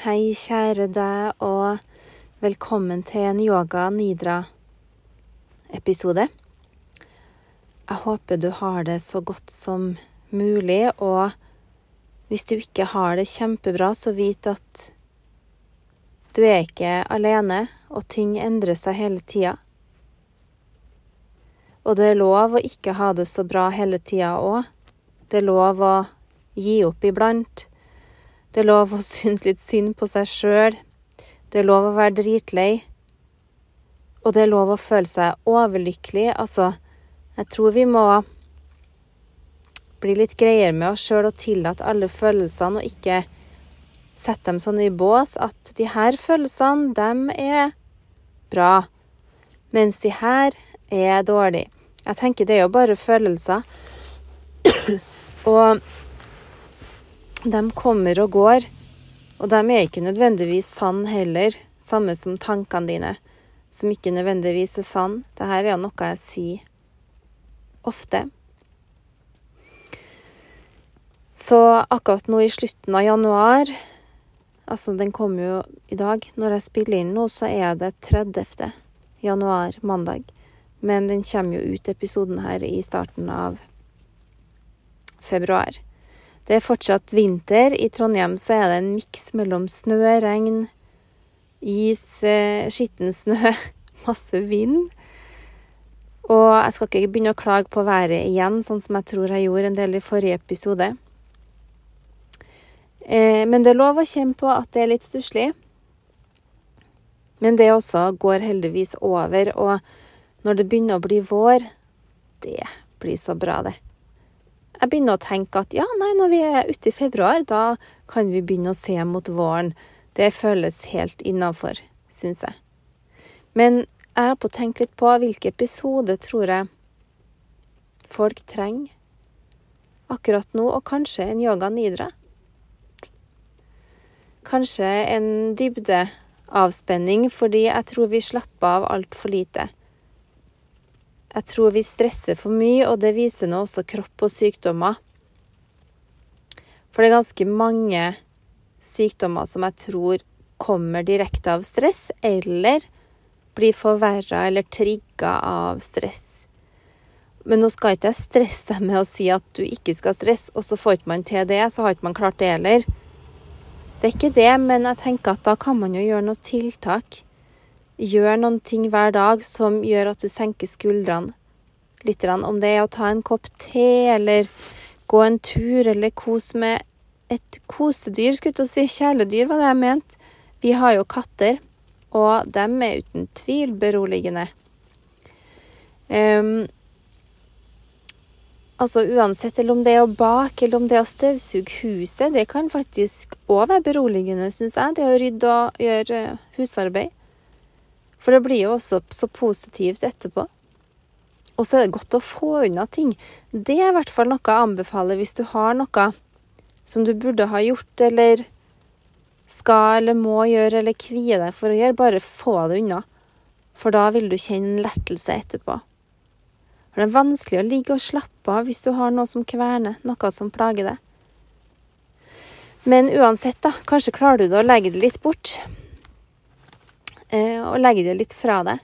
Hei, kjære deg, og velkommen til en Yoga Nidra-episode. Jeg håper du har det så godt som mulig, og hvis du ikke har det kjempebra, så vit at du er ikke alene, og ting endrer seg hele tida. Og det er lov å ikke ha det så bra hele tida òg. Det er lov å gi opp iblant. Det er lov å synes litt synd på seg sjøl. Det er lov å være dritlei. Og det er lov å føle seg overlykkelig. Altså, jeg tror vi må bli litt greiere med oss sjøl og tillate alle følelsene, og ikke sette dem sånn i bås at de her følelsene, dem er bra, mens de her er dårlige. Jeg tenker det er jo bare følelser. og de kommer og går, og de er ikke nødvendigvis sann heller, samme som tankene dine, som ikke nødvendigvis er sann. Dette er jo noe jeg sier ofte. Så akkurat nå i slutten av januar Altså, den kommer jo i dag. Når jeg spiller inn nå, så er det 30. januar, mandag. Men den kommer jo ut, episoden her, i starten av februar. Det er fortsatt vinter. I Trondheim så er det en miks mellom snø, regn, is, eh, skitten snø, masse vind. Og jeg skal ikke begynne å klage på været igjen, sånn som jeg tror jeg gjorde en del i forrige episode. Eh, men det er lov å kjenne på at det er litt stusslig. Men det også går heldigvis over, og når det begynner å bli vår, det blir så bra, det jeg begynner å tenke at ja, nei, når vi er ute i februar, da kan vi begynne å se mot våren. Det føles helt innafor, syns jeg. Men jeg har på å tenke litt på hvilke episoder tror jeg folk trenger akkurat nå, og kanskje en yoga nidra. Kanskje en dybdeavspenning, fordi jeg tror vi slapper av altfor lite. Jeg tror vi stresser for mye, og det viser nå også kropp og sykdommer. For det er ganske mange sykdommer som jeg tror kommer direkte av stress, eller blir forverra eller trigga av stress. Men nå skal ikke jeg stresse deg med å si at du ikke skal stresse, og så får ikke man til det, så har ikke man klart det heller. Det er ikke det, men jeg tenker at da kan man jo gjøre noen tiltak gjør noen ting hver dag som gjør at du senker skuldrene litt. Om det er å ta en kopp te, eller gå en tur, eller kose med et kosedyr, skulle jeg si. Kjæledyr var det jeg mente. Vi har jo katter, og dem er uten tvil beroligende. Um, altså uansett, eller om det er å bake, eller om det er å støvsuge huset, det kan faktisk òg være beroligende, syns jeg. Det å rydde og gjøre husarbeid. For det blir jo også så positivt etterpå. Og så er det godt å få unna ting. Det er i hvert fall noe jeg anbefaler hvis du har noe som du burde ha gjort, eller skal eller må gjøre, eller kvie deg for å gjøre. Bare få det unna. For da vil du kjenne lettelse etterpå. For det er vanskelig å ligge og slappe av hvis du har noe som kverner, noe som plager deg. Men uansett, da, kanskje klarer du det å legge det litt bort. Eh, og legge det litt fra deg.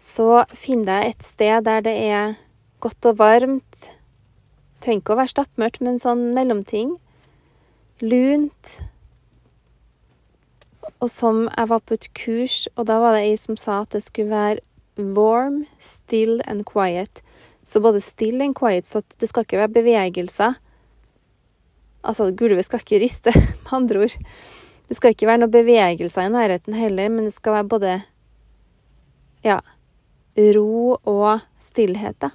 Så finn deg et sted der det er godt og varmt. Trenger ikke å være stappmørkt, men sånn mellomting. Lunt. Og som jeg var på et kurs, og da var det ei som sa at det skulle være warm, still and quiet. Så både still and quiet, så det skal ikke være bevegelser. Altså, gulvet skal ikke riste, med andre ord. Det skal ikke være noen bevegelser i nærheten heller, men det skal være både ja, ro og stillhet, da.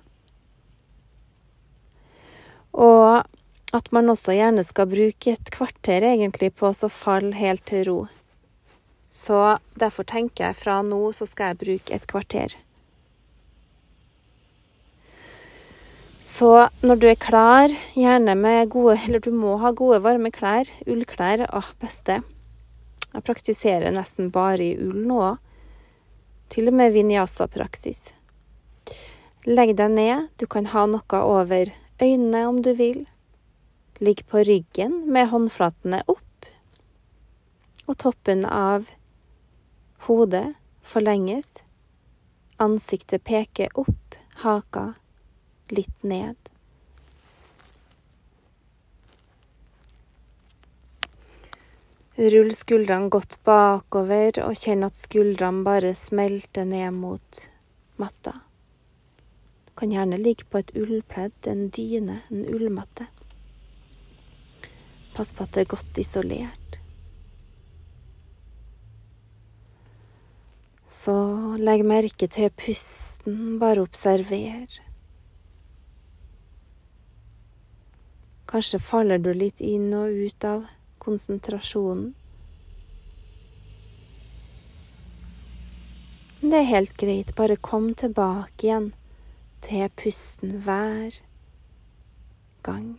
Og at man også gjerne skal bruke et kvarter egentlig på å falle helt til ro. Så derfor tenker jeg fra nå så skal jeg bruke et kvarter. Så når du er klar, gjerne med gode Eller du må ha gode, varme klær. Ullklær. Åh, beste. Jeg praktiserer nesten bare i ull nå. Til og med vinyasa-praksis. Legg deg ned. Du kan ha noe over øynene om du vil. Ligg på ryggen med håndflatene opp. Og toppen av hodet forlenges. Ansiktet peker opp, haka litt ned. Rull skuldrene godt bakover og kjenn at skuldrene bare smelter ned mot matta. Du kan gjerne ligge på et ullpledd, en dyne, en ullmatte. Pass på at det er godt isolert. Så legg merke til pusten, bare observer. Kanskje faller du litt inn og ut av konsentrasjonen. Det er helt greit, bare kom tilbake igjen til pusten hver gang.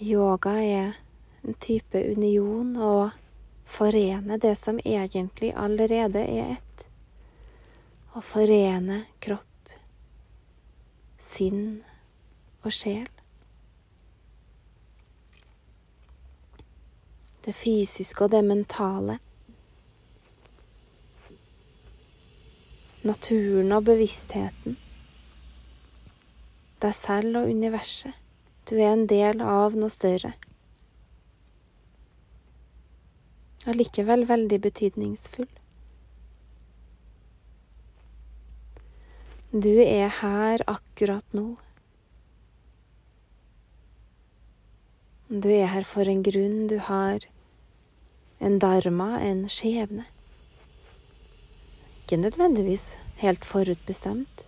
Yoga er en type union og forene det som egentlig allerede er ett. Å forene kropp sinn og sjel. Det fysiske og det mentale. Naturen og bevisstheten. Deg selv og universet. Du er en del av noe større. Allikevel veldig betydningsfull. Du er her akkurat nå. Du er her for en grunn. Du har en dharma, en skjebne. Ikke nødvendigvis helt forutbestemt.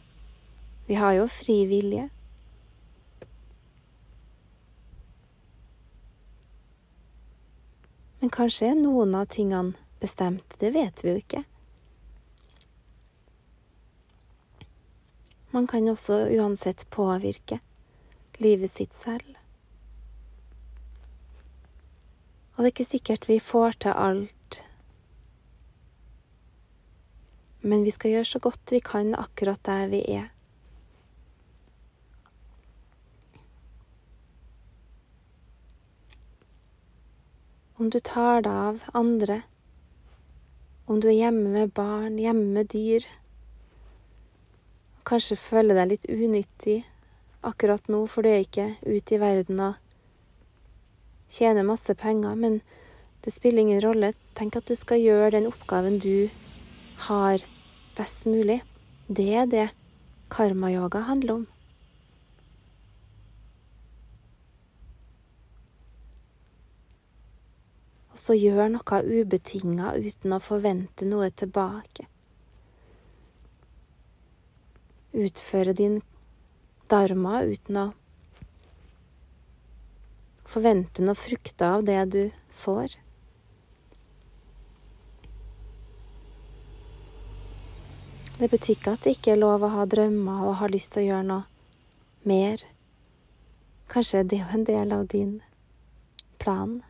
Vi har jo fri vilje. Men kanskje er noen av tingene bestemt, det vet vi jo ikke. Man kan også uansett påvirke livet sitt selv. Og det er ikke sikkert vi får til alt, men vi skal gjøre så godt vi kan akkurat der vi er. Om du tar deg av andre, om du er hjemme med barn, hjemme med dyr, kanskje føler deg litt unyttig akkurat nå, for du er ikke ute i verden og tjener masse penger, men det spiller ingen rolle. Tenk at du skal gjøre den oppgaven du har, best mulig. Det er det karmayoga handler om. Og så gjør noe ubetinga uten å forvente noe tilbake utføre din dharma uten å forvente noe frukte av det du sår. Det betyr ikke at det ikke er lov å ha drømmer og ha lyst til å gjøre noe mer. Kanskje det er jo en del av din plan.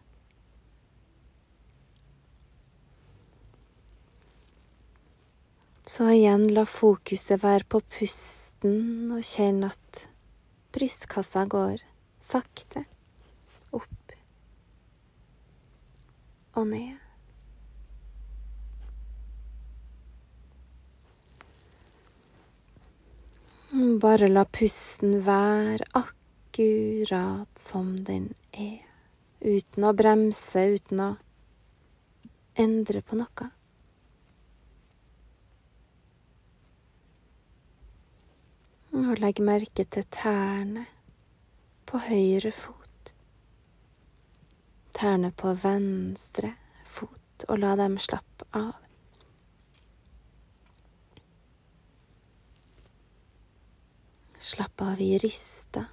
Så igjen la fokuset være på pusten, og kjenn at brystkassa går sakte opp og ned. Bare la pusten være akkurat som den er, uten å bremse, uten å endre på noe. Og legg merke til tærne på høyre fot. Tærne på venstre fot, og la dem slappe av. Slapp av i rista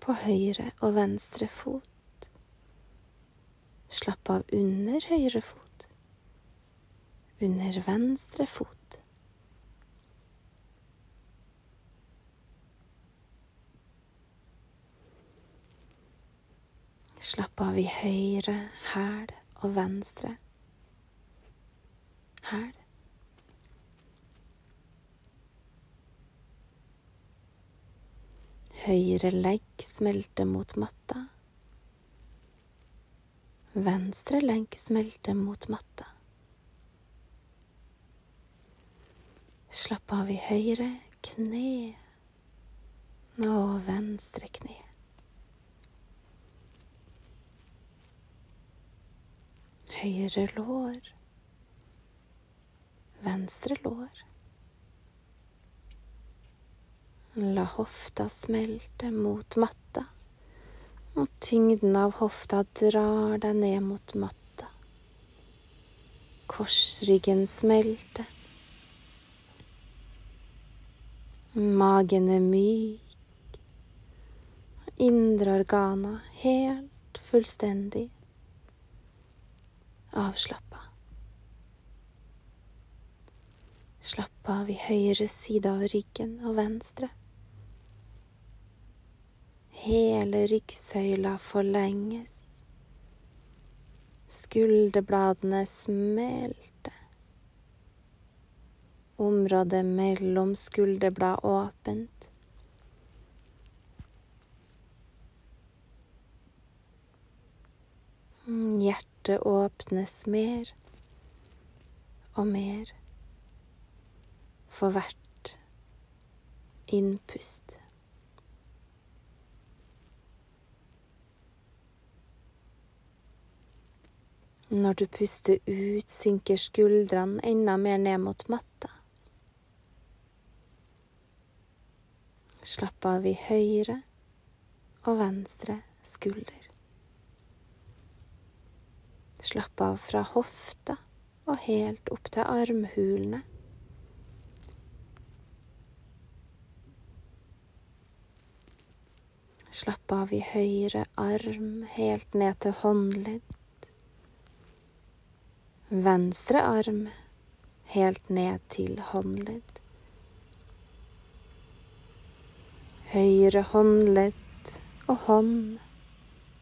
på høyre og venstre fot. Slapp av under høyre fot, under venstre fot. Slapp av i høyre hæl og venstre hæl. Høyre legg smelter mot matta. Venstre legg smelter mot matta. Slapp av i høyre kne og venstre kne. Høyre lår, venstre lår. La hofta smelte mot matta, og tyngden av hofta drar deg ned mot matta. Korsryggen smelter. Magen er myk. Indre organer helt fullstendig avslappa. Slapp av i høyre side av ryggen og venstre. Hele ryggsøyla forlenges. Skulderbladene smelter. Området mellom skulderblad åpent. Hjertet åpnes mer og mer for hvert innpust. Når du puster ut, synker skuldrene enda mer ned mot matta. Slapp av i høyre og venstre skulder. Slapp av fra hofta og helt opp til armhulene. Slapp av i høyre arm helt ned til håndledd. Venstre arm helt ned til håndledd. Høyre håndledd og hånd,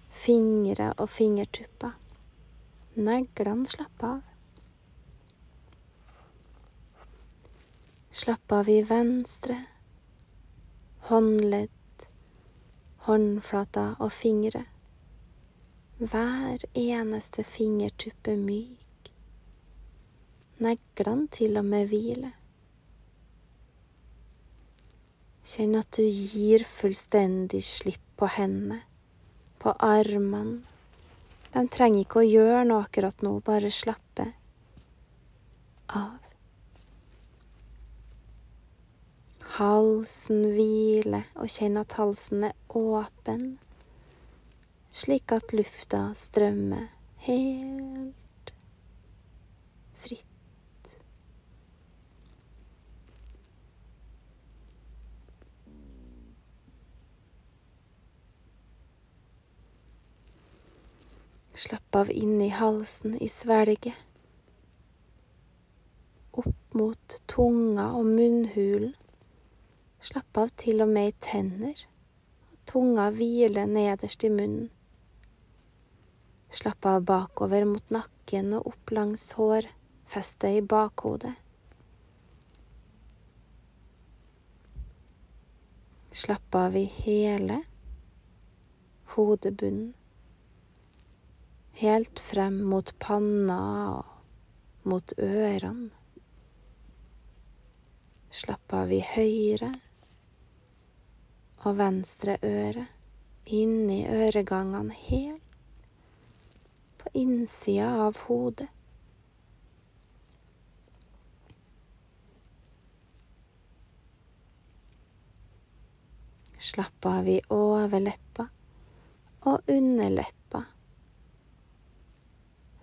fingre og fingertupper. Neglene slapp av. Slapp av i venstre, håndledd, håndflater og fingre. Hver eneste fingertuppe myk neglene til og med hvile. Kjenn at du gir fullstendig slipp på hendene, på armene. De trenger ikke å gjøre noe akkurat nå, bare slappe av. Halsen hviler, og kjenn at halsen er åpen, slik at lufta strømmer helt Slapp av inn i halsen, i svelget. Opp mot tunga og munnhulen. Slapp av til og med i tenner. Tunga hviler nederst i munnen. Slapp av bakover mot nakken og opp langs hårfestet i bakhodet. Slapp av i hele hodebunnen helt frem mot panna og mot ørene. Slapp av i høyre og venstre øre, inn i øregangene helt på innsida av hodet. Slapp av i overleppa og underleppa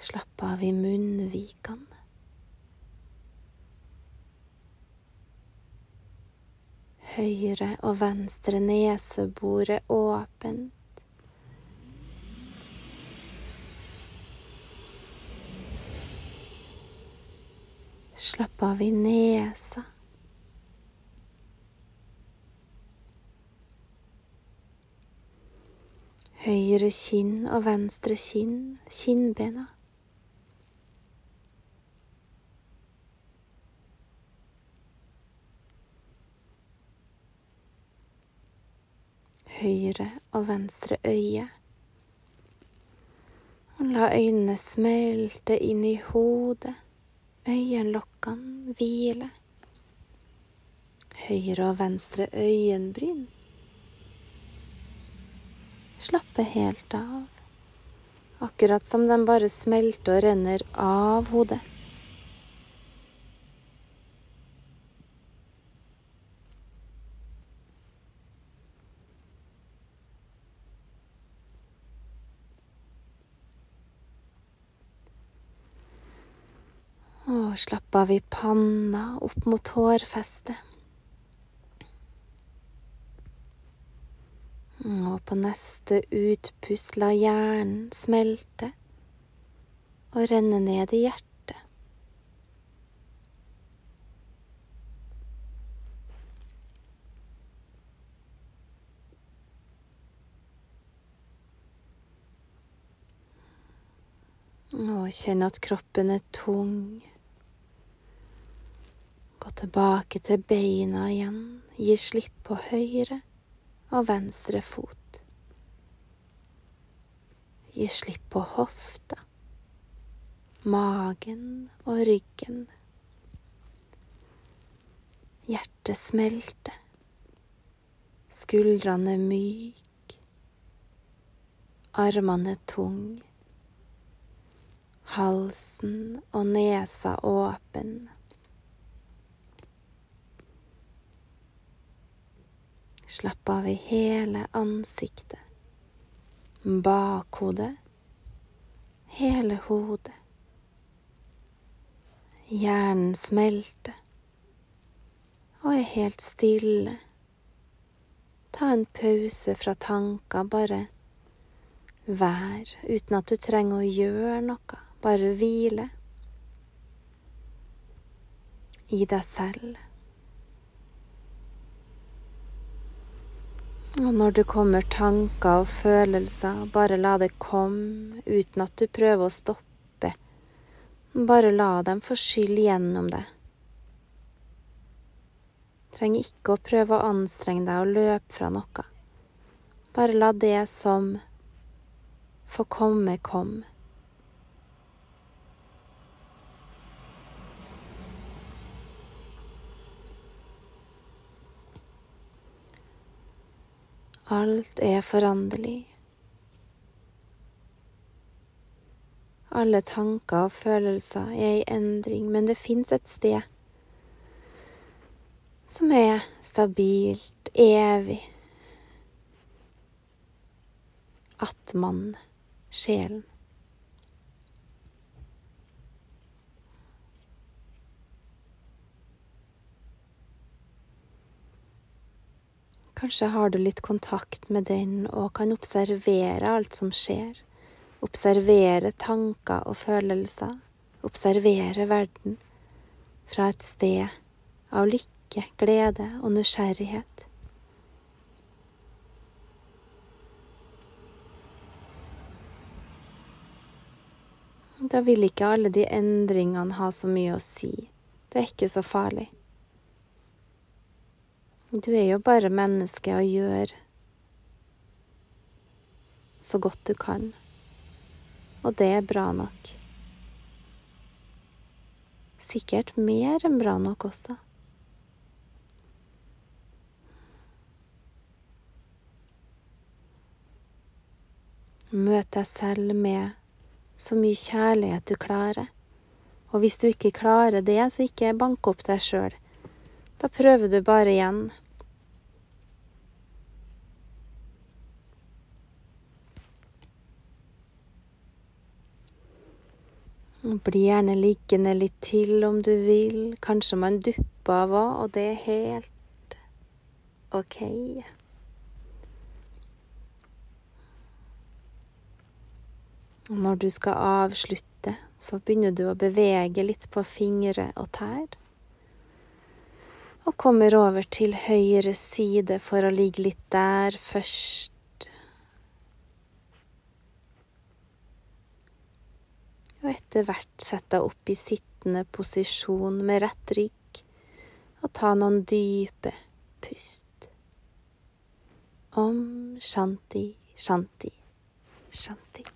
Slapp av i munnvikene. Høyre og venstre nesebor er åpent. Slapp av i nesa. Høyre kinn og venstre kinn, kinnbena. Høyre og venstre øye. Og la øynene smelte inn i hodet, øyenlokkene hvile. Høyre og venstre øyenbryn. Slappe helt av, akkurat som den bare smelter og renner av hodet. Slapp av i panna, opp mot hårfestet. Og på neste utpust la hjernen smelte og renne ned i hjertet. Og kjenn at kroppen er tung. Gå tilbake til beina igjen. Gi slipp på høyre og venstre fot. Gi slipp på hofta, magen og ryggen. Hjertet smelter. Skuldrene myk. Armene tunge. Halsen og nesa åpen. Slapp av i hele ansiktet, bakhodet, hele hodet. Hjernen smelter og er helt stille. Ta en pause fra tanker, bare vær uten at du trenger å gjøre noe, bare hvile i deg selv. Og når det kommer tanker og følelser, bare la det komme uten at du prøver å stoppe. Bare la dem få skylle gjennom deg. Trenger ikke å prøve å anstrenge deg og løpe fra noe. Bare la det som får komme, komme. Alt er foranderlig. Alle tanker og følelser er i endring, men det fins et sted som er stabilt, evig. Atman, sjelen. Kanskje har du litt kontakt med den og kan observere alt som skjer. Observere tanker og følelser. Observere verden fra et sted av lykke, glede og nysgjerrighet. Da vil ikke alle de endringene ha så mye å si. Det er ikke så farlig. Du er jo bare menneske og gjør så godt du kan. Og det er bra nok. Sikkert mer enn bra nok også. Møt deg selv med så mye kjærlighet du klarer. Og hvis du ikke klarer det, så ikke bank opp deg sjøl. Da prøver du bare igjen. Bli gjerne liggende litt til om du vil. Kanskje man dupper av òg, og det er helt OK. Når du skal avslutte, så begynner du å bevege litt på fingre og tær. Og kommer over til høyre side for å ligge litt der først. Og etter hvert sett deg opp i sittende posisjon med rett rygg, og ta noen dype pust. Om shanti, shanti, shanti.